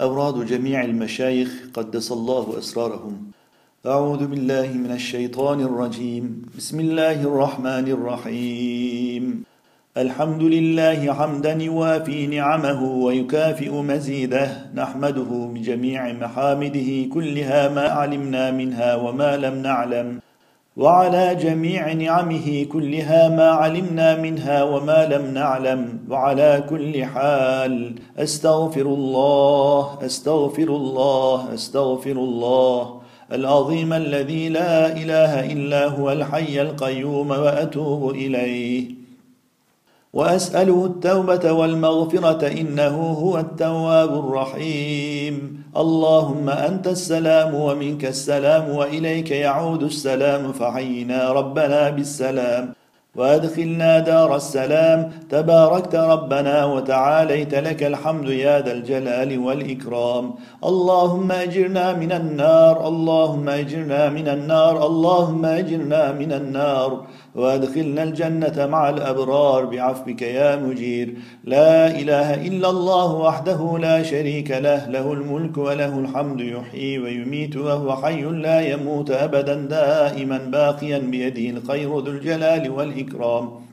أوراد جميع المشايخ قدس الله أسرارهم. أعوذ بالله من الشيطان الرجيم. بسم الله الرحمن الرحيم. الحمد لله حمدا يوافي نعمه ويكافئ مزيده. نحمده بجميع محامده كلها ما علمنا منها وما لم نعلم. وعلى جميع نعمه كلها ما علمنا منها وما لم نعلم. وعلى كل حال أستغفر الله أستغفر الله أستغفر الله. العظيم الذي لا إله إلا هو الحي القيوم وأتوب إليه. وأسأله التوبة والمغفرة إنه هو التواب الرحيم. اللهم أنت السلام ومنك السلام وإليك يعود السلام. فحينا ربنا بالسلام وأدخلنا دار السلام. تباركت ربنا وتعاليت لك الحمد يا ذا الجلال والإكرام. اللهم أجرنا من النار. اللهم أجرنا من النار. اللهم أجرنا من النار. وادخلنا الجنة مع الأبرار بعفوك يا مجير. لا إله إلا الله وحده لا شريك له له الملك وله الحمد يحيي ويميت وهو حي لا يموت أبدا دائما باقيا بيده الخير ذو الجلال والإكرام.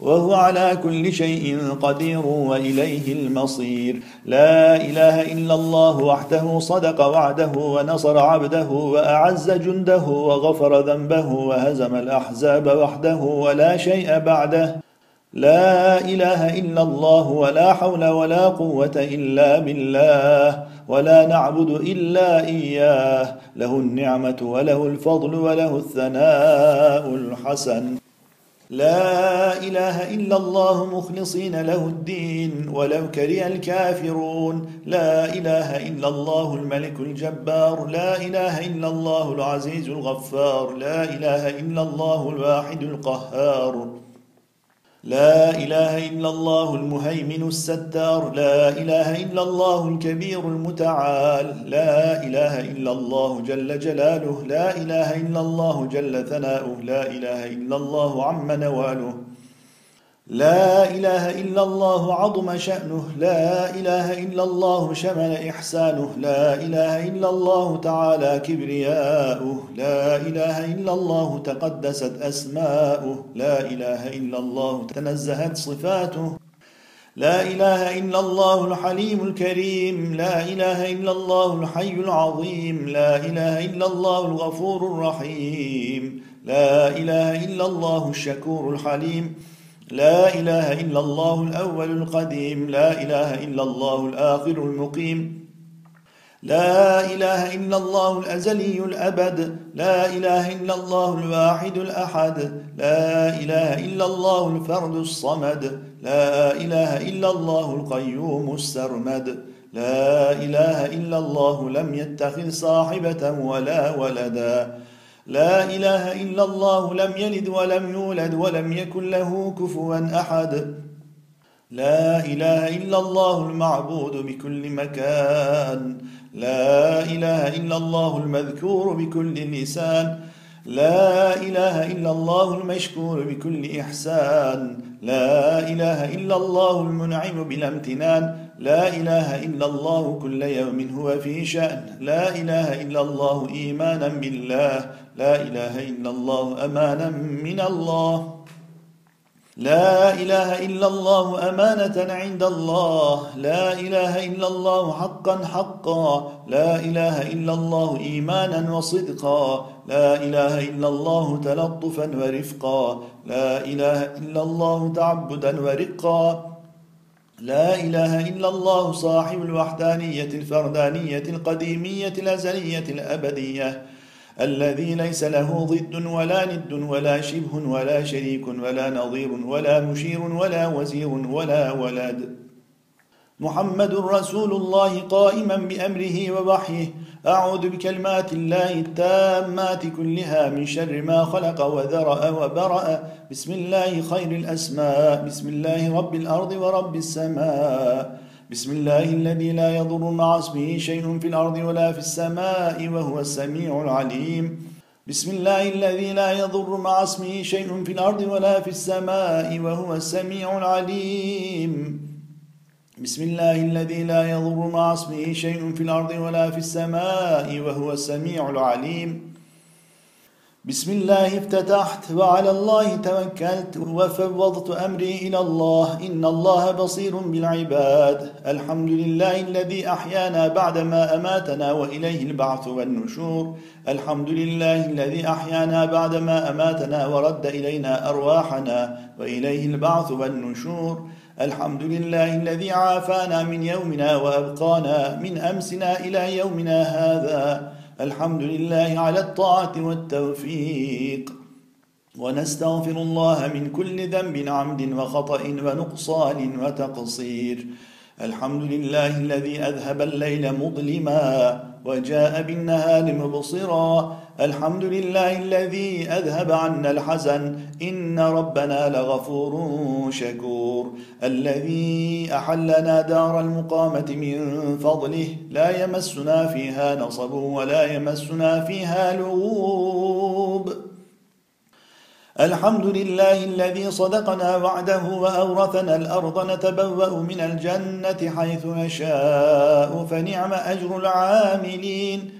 وهو على كل شيء قدير وإليه المصير. لا إله إلا الله وحده صدق وعده ونصر عبده وأعز جنده وغفر ذنبه وهزم الأحزاب وحده ولا شيء بعده. لا إله إلا الله ولا حول ولا قوة إلا بالله ولا نعبد إلا إياه. له النعمة وله الفضل وله الثناء الحسن. لا إله إلا الله مخلصين له الدين ولو كره الكافرون. لا إله إلا الله الملك الجبار. لا إله إلا الله العزيز الغفار. لا إله إلا الله الواحد القهار. لا إله إلا الله المهيمن الستار لا إله إلا الله الكبير المتعال لا إله إلا الله جل جلاله لا إله إلا الله جل ثناؤه لا إله إلا الله عم نواله لا إله إلا الله عظم شأنه لا إله إلا الله شمل إحسانه لا إله إلا الله تعالى كبرياؤه لا إله إلا الله تقدست أسماؤه لا إله إلا الله تنزهت صفاته لا إله إلا الله الحليم الكريم لا إله إلا الله الحي العظيم لا إله إلا الله الغفور الرحيم لا إله إلا الله الشكور الحليم. لا إله إلا الله الأول القديم لا إله إلا الله الآخر المقيم لا إله إلا الله الأزلي الأبد لا إله إلا الله الواحد الأحد لا إله إلا الله الفرد الصمد لا إله إلا الله القيوم السرمد لا إله إلا الله لم يتخذ صاحبة ولا ولدا لا إله إلا الله لم يلد ولم يولد ولم يكن له كفوا أحد. لا إله إلا الله المعبود بكل مكان. لا إله إلا الله المذكور بكل لسان. لا إله إلا الله المشكور بكل إحسان. لا إله إلا الله المنعم بلا امتنان. لا إله إلا الله كل يوم هو في شأن. لا إله إلا الله إيمانا بالله. لا إله إلا الله أمانا من الله. لا إله إلا الله أمانة عند الله. لا إله إلا الله حقا حقا. لا إله إلا الله إيمانا وصدقا. لا إله إلا الله تلطفا ورفقا. لا إله إلا الله تعبدا ورقا. لا إله إلا الله صاحب الوحدانية الفردانية القديمية الأزلية الأبدية الذي ليس له ضد ولا ند ولا شبه ولا شريك ولا نظير ولا مشير ولا وزير ولا ولد. محمد رسول الله قائما بأمره ووحيه أعوذ بكلمات الله التامات كلها من شر ما خلق وذرأ وبرأ. بسم الله خير الأسماء بسم الله رب الأرض ورب السماء. بسم الله الذي لا يضر مع اسمه شيء في الأرض ولا في السماء وهو السميع العليم. بسم الله الذي لا يضر مع اسمه شيء في الأرض ولا في السماء وهو السميع العليم. بسم الله الذي لا يضر مع اسمه شيء في الأرض ولا في السماء وهو السميع العليم. بسم الله افتتحت وعلى الله توكلت وفوضت أمري إلى الله. إن الله بصير بالعباد. الحمد لله الذي أحيانا بعدما أماتنا وإليه البعث والنشور. الحمد لله الذي أحيانا بعدما أماتنا ورد إلينا أرواحنا وإليه البعث والنشور. الحمد لله الذي عافانا من يومنا وأبقانا من أمسنا إلى يومنا هذا. الحمد لله على الطاعة والتوفيق. ونستغفر الله من كل ذنب عمد وخطأ ونقصان وتقصير. الحمد لله الذي أذهب الليل مظلما وجاء بالنهار مبصرا. الحمد لله الذي أذهب عنا الحزن. إن ربنا لغفور شكور. الذي أحلنا دار المقامة من فضله. لا يمسنا فيها نصب ولا يمسنا فيها لغوب. الحمد لله الذي صدقنا وعده وأورثنا الأرض نتبوأ من الجنة حيث نشاء. فنعم أجر العاملين.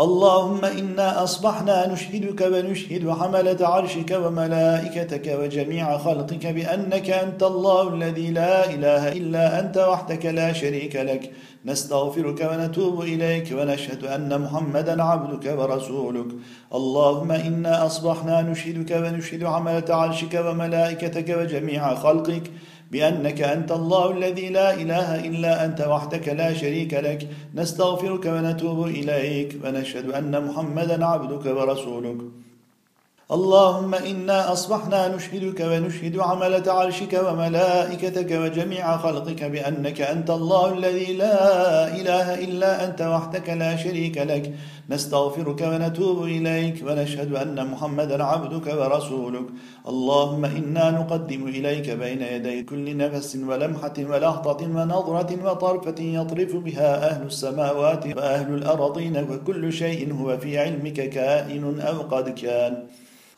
اللهم إنا أصبحنا نشهدك ونشهد حملة عرشك وملائكتك وجميع خلقك بأنك أنت الله الذي لا إله إلا أنت وحدك لا شريك لك. نستغفرك ونتوب إليك ونشهد أن محمدا عبدك ورسولك. اللهم إنا أصبحنا نشهدك ونشهد حملة عرشك وملائكتك وجميع خلقك. بأنك أنت الله الذي لا إله إلا أنت وحدك لا شريك لك. نستغفرك ونتوب إليك ونشهد أن محمدا عبدك ورسولك. اللهم إنا أصبحنا نشهدك ونشهد عملة عرشك وملائكتك وجميع خلقك بأنك أنت الله الذي لا إله إلا أنت وحدك لا شريك لك. نستغفرك ونتوب إليك ونشهد أن محمدا عبدك ورسولك. اللهم إنا نقدم إليك بين يدي كل نفس ولمحة ولهطة ونظرة وطرفة يطرف بها أهل السماوات وأهل الأرضين وكل شيء هو في علمك كائن أو قد كان.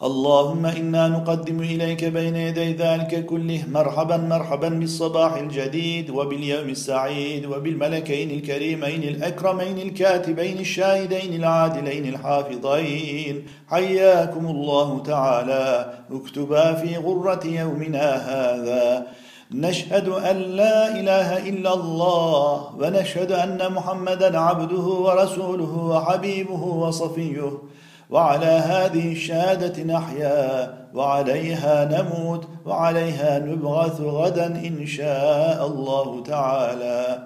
اللهم إنا نقدم إليك بين يدي ذلك كله مرحبا مرحبا بالصباح الجديد وباليوم السعيد وبالملكين الكريمين الأكرمين الكاتبين الشاهدين العادلين الحافظين. حياكم الله تعالى. اكتبا في غرة يومنا هذا. نشهد أن لا إله إلا الله ونشهد أن محمدا عبده ورسوله وحبيبه وصفيه. وعلى هذه الشهادة نحيا وعليها نموت وعليها نبعث غدا إن شاء الله تعالى.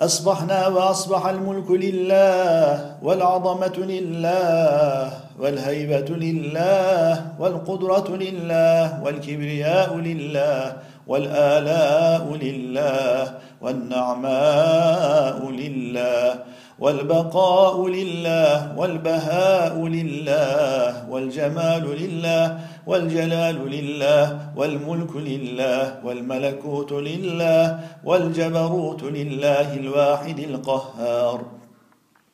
أصبحنا وأصبح الملك لله والعظمة لله والهيبة لله والقدرة لله والكبرياء لله والآلاء لله والنعماء لله. والبقاء لله والبهاء لله والجمال لله والجلال لله والملك لله والملكوت لله والجبروت لله الواحد القهار.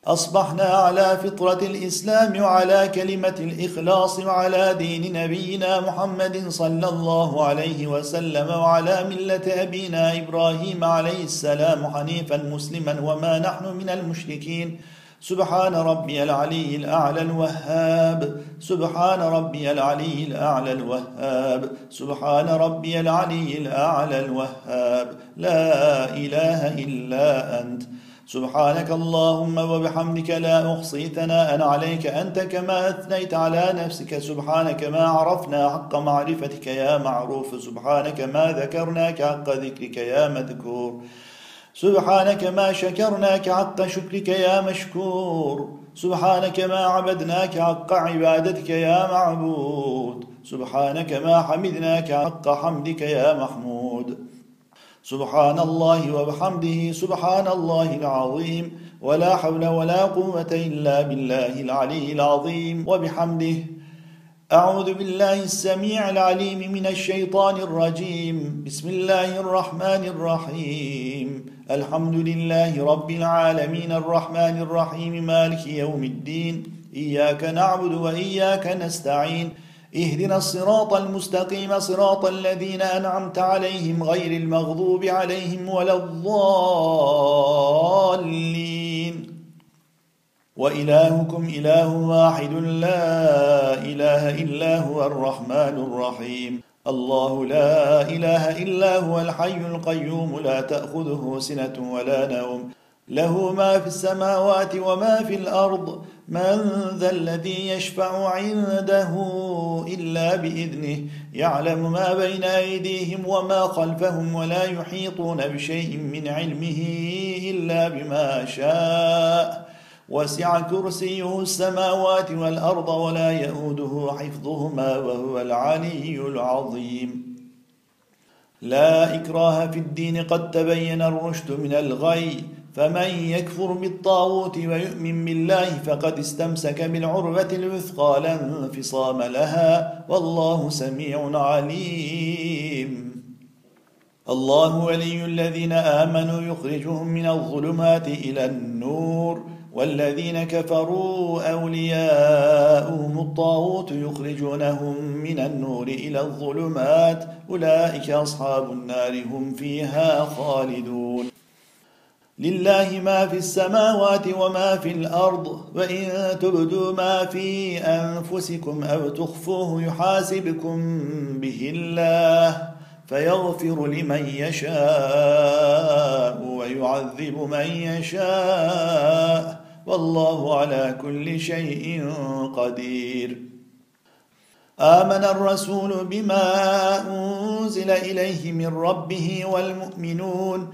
أصبحنا على فطرة الإسلام وعلى كلمة الإخلاص وعلى دين نبينا محمد صلى الله عليه وسلم وعلى ملة أبينا إبراهيم عليه السلام حنيفا مسلما وما نحن من المشركين. سبحان ربي العلي الأعلى الوهاب. سبحان ربي العلي الأعلى الوهاب. سبحان ربي العلي الأعلى الوهاب. لا إله إلا أنت. سبحانك اللهم وبحمدك لا أحصي ثناء عليك أنت كما أثنيت على نفسك. سبحانك ما عرفنا حق معرفتك يا معروف. سبحانك ما ذكرناك حق ذكرك يا مذكور. سبحانك ما شكرناك حق شكرك يا مشكور. سبحانك ما عبدناك حق عبادتك يا معبود. سبحانك ما حمدناك حق حمدك يا محمود. سبحان الله وبحمده سبحان الله العظيم ولا حول ولا قوة إلا بالله العلي العظيم وبحمده. أعوذ بالله السميع العليم من الشيطان الرجيم. بسم الله الرحمن الرحيم. الحمد لله رب العالمين الرحمن الرحيم مالك يوم الدين إياك نعبد وإياك نستعين اهدنا الصراط المستقيم صراط الذين أنعمت عليهم غير المغضوب عليهم ولا الضالين. وإلهكم إله واحد لا إله إلا هو الرحمن الرحيم. الله لا إله إلا هو الحي القيوم لا تأخذه سنة ولا نوم. له ما في السماوات وما في الأرض. من ذا الذي يشفع عنده إلا بإذنه؟ يعلم ما بين أيديهم وما خلفهم ولا يحيطون بشيء من علمه إلا بما شاء. وسع كرسيه السماوات والأرض ولا يئوده حفظهما وهو العلي العظيم. لا إكراه في الدين قد تبين الرشد من الغي. فمن يكفر بالطاغوت ويؤمن بالله فقد استمسك بالعروة الوثقى لا انفصام لها والله سميع عليم. الله ولي الذين آمنوا يخرجهم من الظلمات إلى النور والذين كفروا أولياؤهم الطاغوت يخرجونهم من النور إلى الظلمات أولئك أصحاب النار هم فيها خالدون. لله ما في السماوات وما في الأرض وإن تبدوا ما في أنفسكم أو تخفوه يحاسبكم به الله فيغفر لمن يشاء ويعذب من يشاء. والله على كل شيء قدير. آمن الرسول بما أنزل إليه من ربه والمؤمنون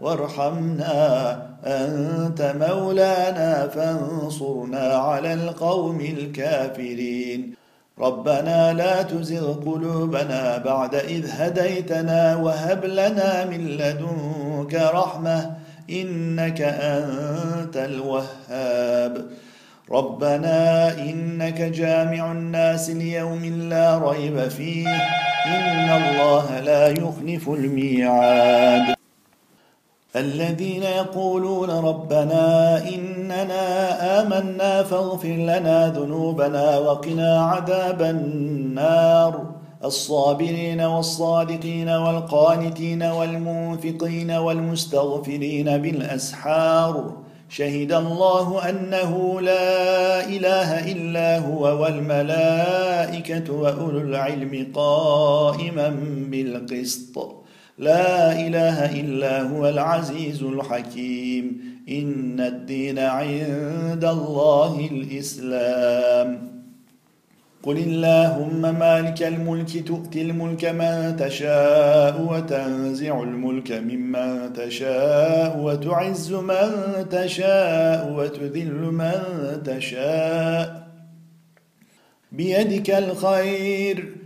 وارحمنا أنت مولانا فانصرنا على القوم الكافرين. ربنا لا تزغ قلوبنا بعد إذ هديتنا وهب لنا من لدنك رحمة إنك أنت الوهاب. ربنا إنك جامع الناس ليوم لا ريب فيه. إن الله لا يخلف الميعاد. الذين يقولون ربنا إننا آمنا فاغفر لنا ذنوبنا وقنا عذاب النار. الصابرين والصادقين والقانتين والمنفقين والمستغفرين بالأسحار. شهد الله أنه لا إله إلا هو والملائكة وأولو العلم قائما بالقسط. لا إله إلا هو العزيز الحكيم. إن الدين عند الله الإسلام. قل اللهم مالك الملك تؤتي الملك من تشاء وتنزع الملك ممن تشاء وتعز من تشاء وتذل من تشاء. بيدك الخير.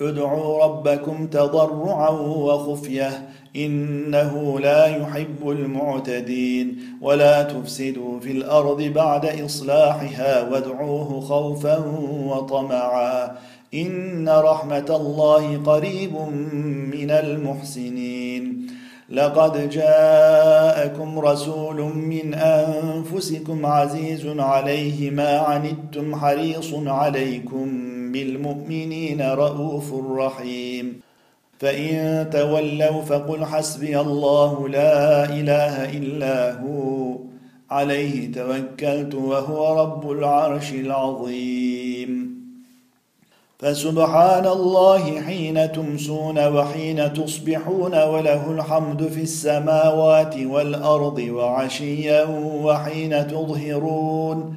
ادعوا ربكم تضرعا وخفية إنه لا يحب المعتدين ولا تفسدوا في الأرض بعد إصلاحها وادعوه خوفا وطمعا إن رحمة الله قريب من المحسنين لقد جاءكم رسول من أنفسكم عزيز عليه ما عنتم حريص عليكم بالمؤمنين رءوف رحيم. فإن تولوا فقل حسبي الله لا إله إلا هو. عليه توكلت وهو رب العرش العظيم. فسبحان الله حين تمسون وحين تصبحون وله الحمد في السماوات والأرض وعشيا وحين تظهرون.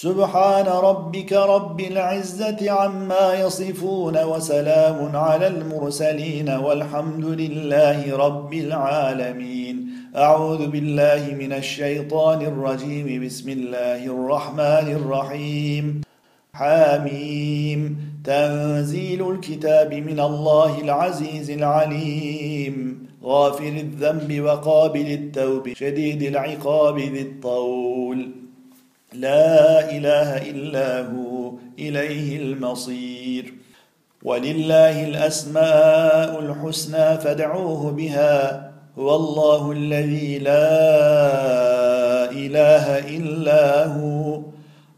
سبحان ربك رب العزة عما يصفون وسلام على المرسلين والحمد لله رب العالمين. أعوذ بالله من الشيطان الرجيم. بسم الله الرحمن الرحيم. حاميم تنزيل الكتاب من الله العزيز العليم. غافر الذنب وقابل التوب. شديد العقاب ذي الطول. لا إله إلا هو إليه المصير. ولله الأسماء الحسنى فادعوه بها. هو الله الذي لا إله إلا هو.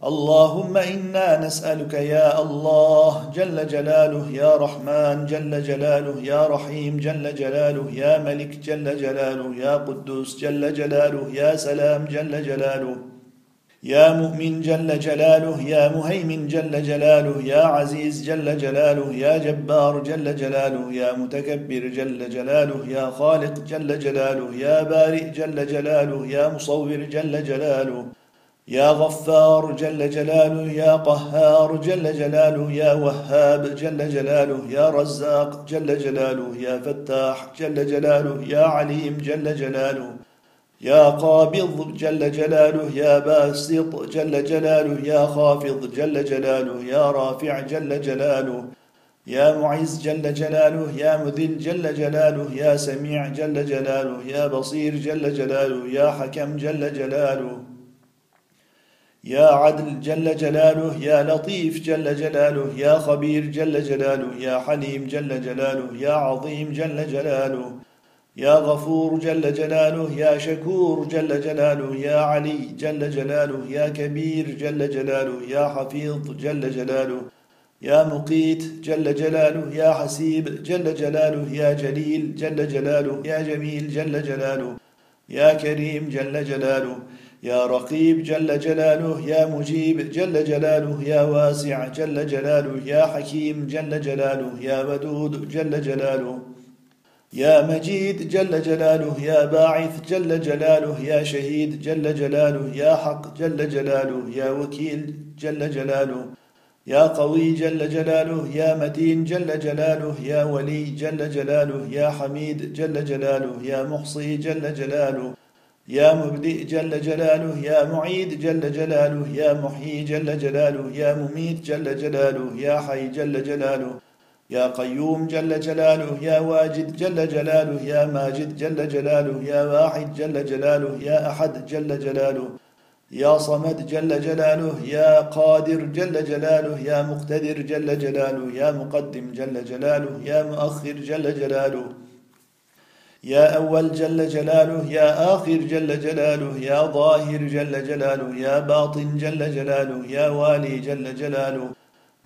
اللهم إنا نسألك يا الله جل جلاله يا رحمن جل جلاله يا رحيم جل جلاله يا ملك جل جلاله يا قدوس جل جلاله يا سلام جل جلاله يا مؤمن جل جلاله يا مهيمن جل جلاله يا عزيز جل جلاله يا جبار جل جلاله يا متكبر جل جلاله يا خالق جل جلاله يا بارئ جل جلاله يا مصور جل جلاله يا غفار جل جلاله يا قهار جل جلاله يا وهاب جل جلاله يا رزاق جل جلاله يا فتاح جل جلاله يا عليم جل جلاله يا قابض جل جلاله يا باسط جل جلاله يا خافض جل جلاله يا رافع جل جلاله يا معز جل جلاله يا مذل جل جلاله يا سميع جل جلاله يا بصير جل جلاله يا حكم جل جلاله يا عدل جل جلاله يا لطيف جل جلاله يا خبير جل جلاله يا حليم جل جلاله يا عظيم جل جلاله يا غفور جل جلاله يا شكور جل جلاله يا علي جل جلاله يا كبير جل جلاله يا حفيظ جل جلاله يا مقيت جل جلاله يا حسيب جل جلاله يا جليل جل جلاله يا جميل جل جلاله يا كريم جل جلاله يا رقيب جل جلاله يا مجيب جل جلاله يا واسع جل جلاله يا حكيم جل جلاله يا ودود جل جلاله يا مجيد جل جلاله يا باعث جل جلاله يا شهيد جل جلاله يا حق جل جلاله يا وكيل جل جلاله يا قوي جل جلاله يا متين جل جلاله يا ولي جل جلاله يا حميد جل جلاله يا محصي جل جلاله يا مبدئ جل جلاله يا معيد جل جلاله يا محيي جل جلاله يا مميت جل جلاله يا حي جل جلاله يا قيوم جل جلاله يا واجد جل جلاله يا ماجد جل جلاله يا واحد جل جلاله يا احد جل جلاله يا صمد جل جلاله يا قادر جل جلاله يا مقتدر جل جلاله يا مقدم جل جلاله يا مؤخر جل جلاله يا أول جل جلاله يا آخر جل جلاله يا ظاهر جل جلاله يا باطن جل جلاله يا والي جل جلاله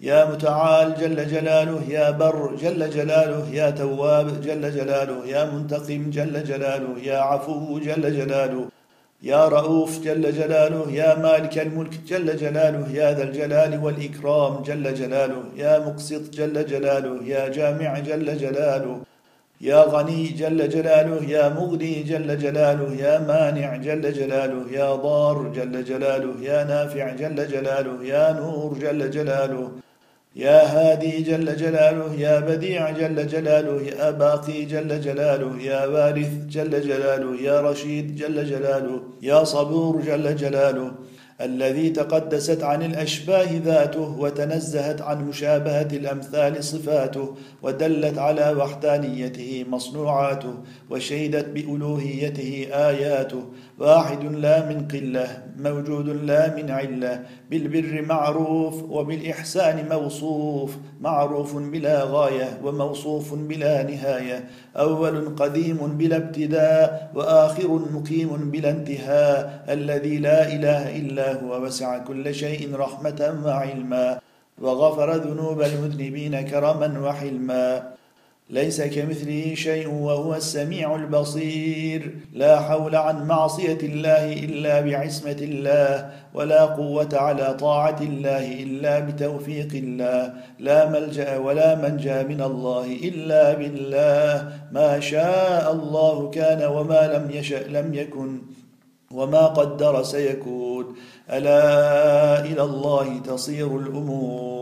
يا متعال جل جلاله يا بر جل جلاله يا تواب جل جلاله يا منتقم جل جلاله يا عفو جل جلاله يا رؤوف جل جلاله يا مالك الملك جل جلاله يا ذا الجلال والإكرام جل جلاله يا مقسط جل جلاله يا جامع جل جلاله يا غني جل جلاله يا مغني جل جلاله يا مانع جل جلاله يا ضار جل جلاله يا نافع جل جلاله يا نور جل جلاله يا هادي جل جلاله يا بديع جل جلاله يا باقي جل جلاله يا وارث جل جلاله يا رشيد جل جلاله يا صبور جل جلاله الذي تقدست عن الأشباه ذاته وتنزهت عن مشابهة الأمثال صفاته ودلت على وحدانيته مصنوعاته وشهدت بألوهيته آياته. واحد لا من قلة موجود لا من علة. بالبر معروف وبالإحسان موصوف معروف بلا غاية وموصوف بلا نهاية. أول قديم بلا ابتداء وآخر مقيم بلا انتهاء الذي لا إله إلا هو وسع كل شيء رحمة وعلما وغفر ذنوب المذنبين كرما وحلما. ليس كمثله شيء وهو السميع البصير. لا حول عن معصية الله إلا بعصمة الله ولا قوة على طاعة الله إلا بتوفيق الله. لا ملجأ ولا منجأ من الله إلا بالله. ما شاء الله كان وما لم يشأ لم يكن وما قدر سيكون. ألا إلى الله تصير الأمور.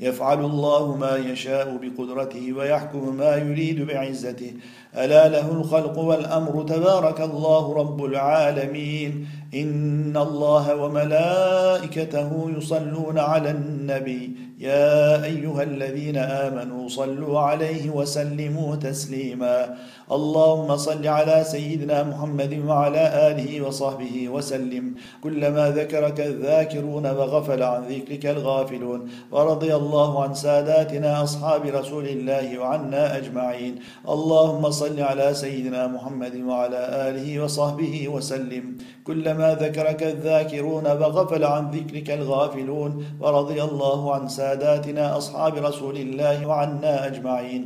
يفعل الله ما يشاء بقدرته ويحكم ما يريد بعزته. ألا له الخلق والأمر تبارك الله رب العالمين. إن الله وملائكته يصلون على النبي. يا أيها الذين آمنوا صلوا عليه وسلموا تسليما. اللهم صل على سيدنا محمد وعلى آله وصحبه وسلم. كلما ذكرك الذاكرون وغفل عن ذكرك الغافلون. ورضي الله عن ساداتنا أصحاب رسول الله وعنا أجمعين. اللهم صل على سيدنا محمد وعلى آله وصحبه وسلم. كلما ذكرك الذاكرون وغفل عن ذكرك الغافلون ورضي الله عن ساداتنا أصحاب رسول الله وعنا أجمعين.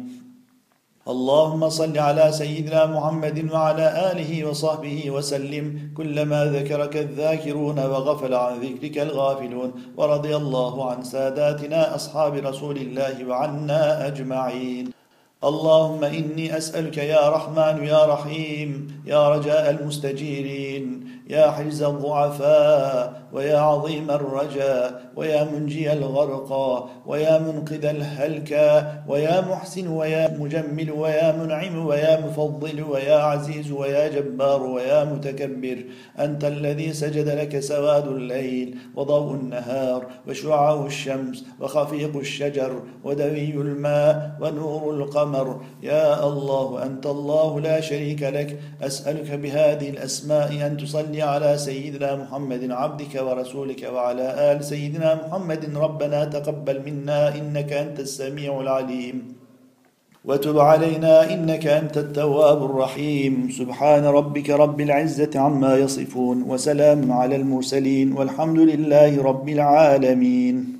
اللهم صل على سيدنا محمد وعلى آله وصحبه وسلم. كلما ذكرك الذاكرون وغفل عن ذكرك الغافلون ورضي الله عن ساداتنا أصحاب رسول الله وعنا أجمعين. اللهم إني أسألك يا رحمن يا رحيم يا رجاء المستجيرين يا حرز الضعفاء ويا عظيم الرجاء ويا منجي الغرقى ويا منقذ الهلكى ويا محسن ويا مجمل ويا منعم ويا مفضل ويا عزيز ويا جبار ويا متكبر أنت الذي سجد لك سواد الليل وضوء النهار وشعاع الشمس وخفيق الشجر ودوي الماء ونور القمر يا الله أنت الله لا شريك لك أسألك بهذه الأسماء أن تصلي على سيدنا محمد عبدك ورسولك وعلى آل سيدنا محمد. ربنا تقبل منا إنك أنت السميع العليم. وتب علينا إنك أنت التواب الرحيم. سبحان ربك رب العزة عما يصفون وسلام على المرسلين والحمد لله رب العالمين.